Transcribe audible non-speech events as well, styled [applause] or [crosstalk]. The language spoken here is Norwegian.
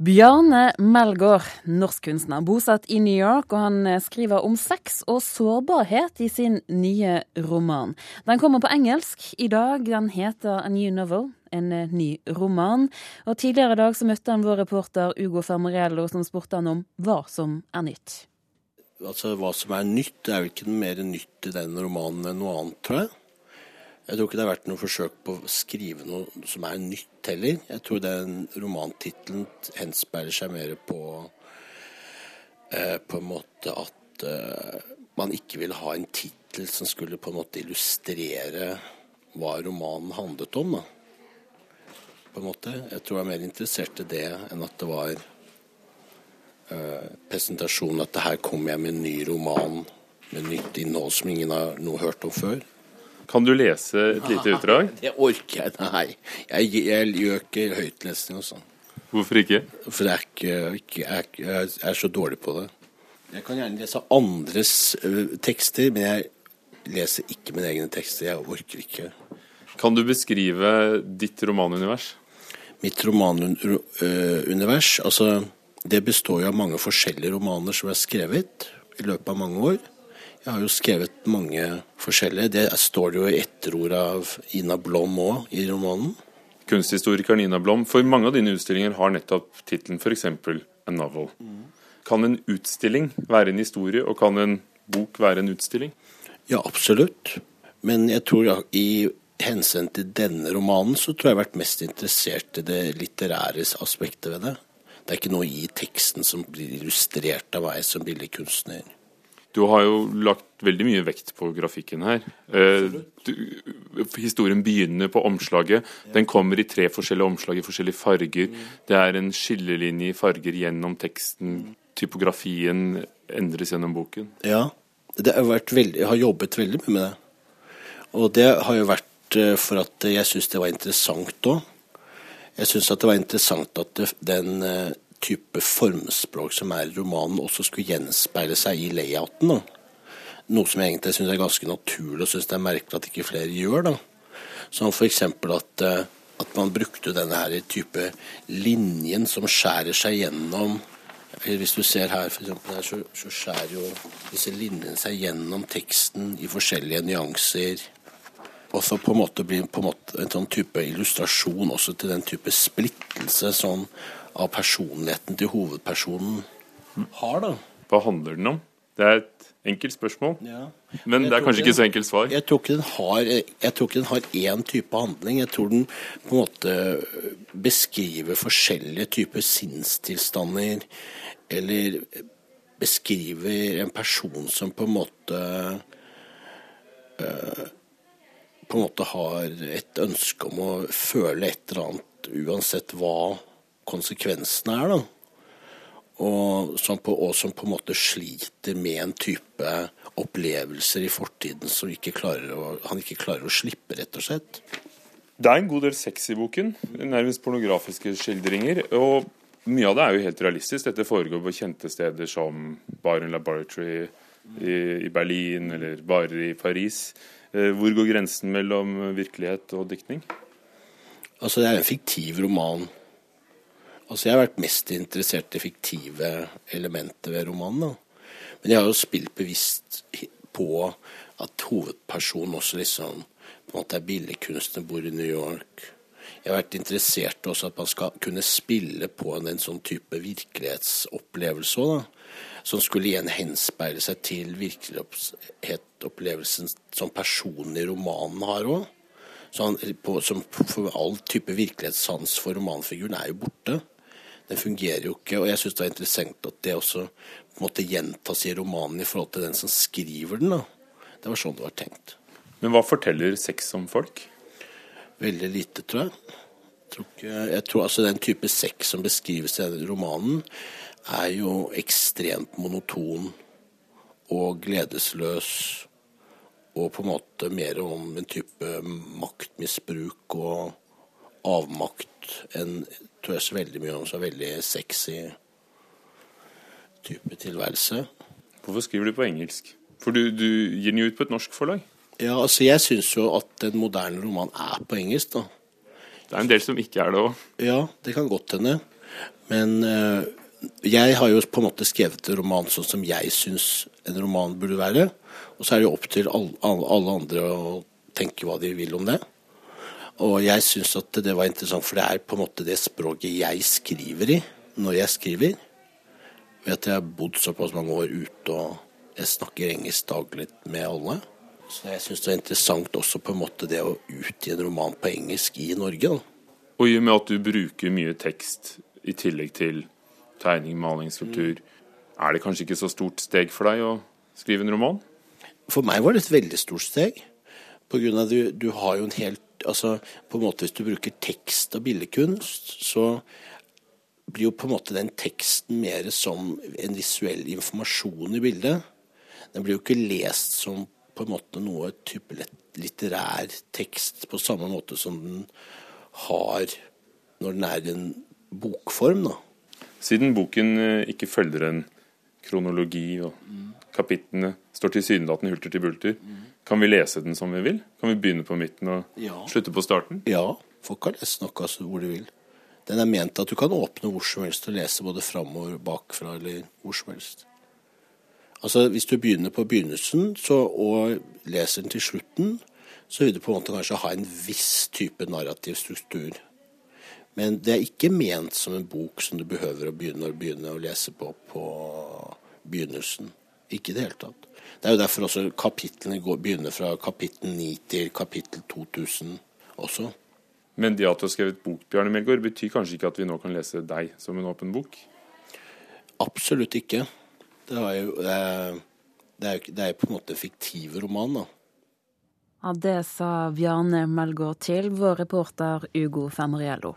Bjarne Melgaard, norsk kunstner, bosatt i New York, og han eh, skriver om sex og sårbarhet i sin nye roman. Den kommer på engelsk i dag. Den heter A New Novel, en eh, ny roman. Og tidligere i dag så møtte han vår reporter Ugo Fermariello, som spurte han om hva som er nytt. Altså, Hva som er nytt, er jo ikke mer nytt i den romanen enn noe annet, tror jeg. Jeg tror ikke det har vært noe forsøk på å skrive noe som er nytt heller. Jeg tror den romantittelen henspeiler seg mer på eh, på en måte at eh, man ikke ville ha en tittel som skulle på en måte illustrere hva romanen handlet om. da. På en måte. Jeg tror jeg er mer interessert i det enn at det var eh, presentasjonen at her kommer jeg med en ny roman med nytt innhold som ingen har noe hørt om før. Kan du lese et lite [laughs] utdrag? Det orker jeg, nei. Jeg, jeg gjør ikke høytlesning og sånn. Hvorfor ikke? For jeg er, ikke, ikke, jeg, jeg er så dårlig på det. Jeg kan gjerne lese andres tekster, men jeg leser ikke mine egne tekster. Jeg orker ikke. Kan du beskrive ditt romanunivers? Mitt romanunivers, altså det består jo av mange forskjellige romaner som er skrevet i løpet av mange år. Jeg har jo skrevet mange forskjellige. Det står det jo i etterord av Ina Blom òg i romanen. Kunsthistorikeren Ina Blom, for mange av dine utstillinger har nettopp tittelen f.eks. A Novel. Kan en utstilling være en historie, og kan en bok være en utstilling? Ja, absolutt. Men jeg tror ja, i hensyn til denne romanen, så tror jeg jeg har vært mest interessert i det litterære aspektet ved det. Det er ikke noe i teksten som blir illustrert av meg som billedkunstner. Du har jo lagt veldig mye vekt på grafikken her. Eh, du, historien begynner på omslaget. Den kommer i tre forskjellige omslag i forskjellige farger. Det er en skillelinje i farger gjennom teksten. Typografien endres gjennom boken. Ja, det har vært veldig, jeg har jobbet veldig mye med det. Og det har jo vært eh, for at jeg syns det var interessant òg. Jeg syns det var interessant at den eh, type formspråk som er i romanen, også skulle gjenspeile seg i layouten. Da. Noe som jeg egentlig syns er ganske naturlig, og syns det er merkelig at ikke flere gjør. da. Som f.eks. At, eh, at man brukte denne her type linjen som skjærer seg gjennom Hvis du ser her, for eksempel, her så, så skjærer jo disse linjene seg gjennom teksten i forskjellige nyanser. Og så på en måte blir en, en sånn type illustrasjon også til den type splittelse sånn av personligheten til hovedpersonen har, da. Hva handler den om? Det er et enkelt spørsmål, Ja. men det er kanskje den- ikke så enkelt svar. Jeg tror ikke den har Jeg tror ikke den har én type handling. Jeg tror den på en måte beskriver forskjellige typer sinnstilstander, eller beskriver en person som på en måte øh, På en måte har et ønske om å føle et eller annet uansett hva konsekvensene er, da. Og som, på, og som på en måte sliter med en type opplevelser i fortiden som ikke å, han ikke klarer å slippe, rett og slett. Det er en god del sex i boken, nærmest pornografiske skildringer. Og mye av det er jo helt realistisk. Dette foregår på kjente steder som Byron Laboratory i, i Berlin eller barer i Paris. Eh, Hvor går grensen mellom virkelighet og diktning? Altså, det er en fiktiv roman. Altså, jeg har vært mest interessert i fiktive elementer ved romanen, da. Men jeg har jo spilt bevisst på at hovedpersonen også liksom på en måte er billedkunstner, bor i New York. Jeg har vært interessert også at man skal kunne spille på en, en sånn type virkelighetsopplevelse òg, da. Som skulle igjen henspeile seg til virkelighetsopplevelsen som personen i romanen har òg. Som for all type virkelighetssans for romanfiguren er jo borte. Den fungerer jo ikke, og jeg syns det er interessant at det også på en måte gjentas i romanen i forhold til den som skriver den. da. Det var sånn det var tenkt. Men hva forteller sex om folk? Veldig lite, tror jeg. Jeg tror, ikke, jeg tror altså Den type sex som beskrives i denne romanen, er jo ekstremt monoton og gledesløs. Og på en måte mer om en type maktmisbruk og avmakt enn tror jeg så veldig mye om så veldig sexy type tilværelse. Hvorfor skriver du på engelsk? For du, du gir den jo ut på et norsk forlag. Ja, altså Jeg syns jo at en moderne roman er på engelsk, da. Det er en del som ikke er det òg. Ja, det kan godt hende. Men øh, jeg har jo på en måte skrevet en roman sånn som jeg syns en roman burde være. Og så er det jo opp til alle, alle andre å tenke hva de vil om det. Og jeg syns at det var interessant, for det er på en måte det språket jeg skriver i når jeg skriver. Ved at jeg har bodd såpass mange år ute og jeg snakker engelsk daglig med alle. Så jeg syns det er interessant også på en måte det å utgi en roman på engelsk i Norge. Da. Og i og med at du bruker mye tekst i tillegg til tegning, maling, skulptur, mm. er det kanskje ikke så stort steg for deg å skrive en roman? For meg var det et veldig stort steg. På grunn av at du, du har jo en helt Altså på en måte hvis du bruker tekst og billedkunst, så blir jo på en måte den teksten mer som en visuell informasjon i bildet. Den blir jo ikke lest som på en måte noe type litterær tekst på samme måte som den har når den er i en bokform. da. Siden boken eh, ikke følger en kronologi og mm. kapitlene står tilsynelatende hulter til bulter, mm. Kan vi lese den som vi vil? Kan vi begynne på midten og ja. slutte på starten? Ja, folk kan lese noe altså, hvor de vil. Den er ment at du kan åpne hvor som helst og lese både framover, bakfra eller hvor som helst. Altså Hvis du begynner på begynnelsen så, og leser den til slutten, så vil du på en måte kanskje ha en viss type narrativ struktur. Men det er ikke ment som en bok som du behøver å begynne å, begynne å lese på på begynnelsen. Ikke i det hele tatt. Det er jo derfor også kapitlene går, begynner fra kapittel 9 til kapittel 2000 også. Men det at du har skrevet bok, Bjarne Melgaard, betyr kanskje ikke at vi nå kan lese deg som en åpen bok? Absolutt ikke. Det er jo det er, det er på en måte en fiktiv roman, da. Ja, Det sa Bjarne Melgaard til vår reporter Ugo Fermariello.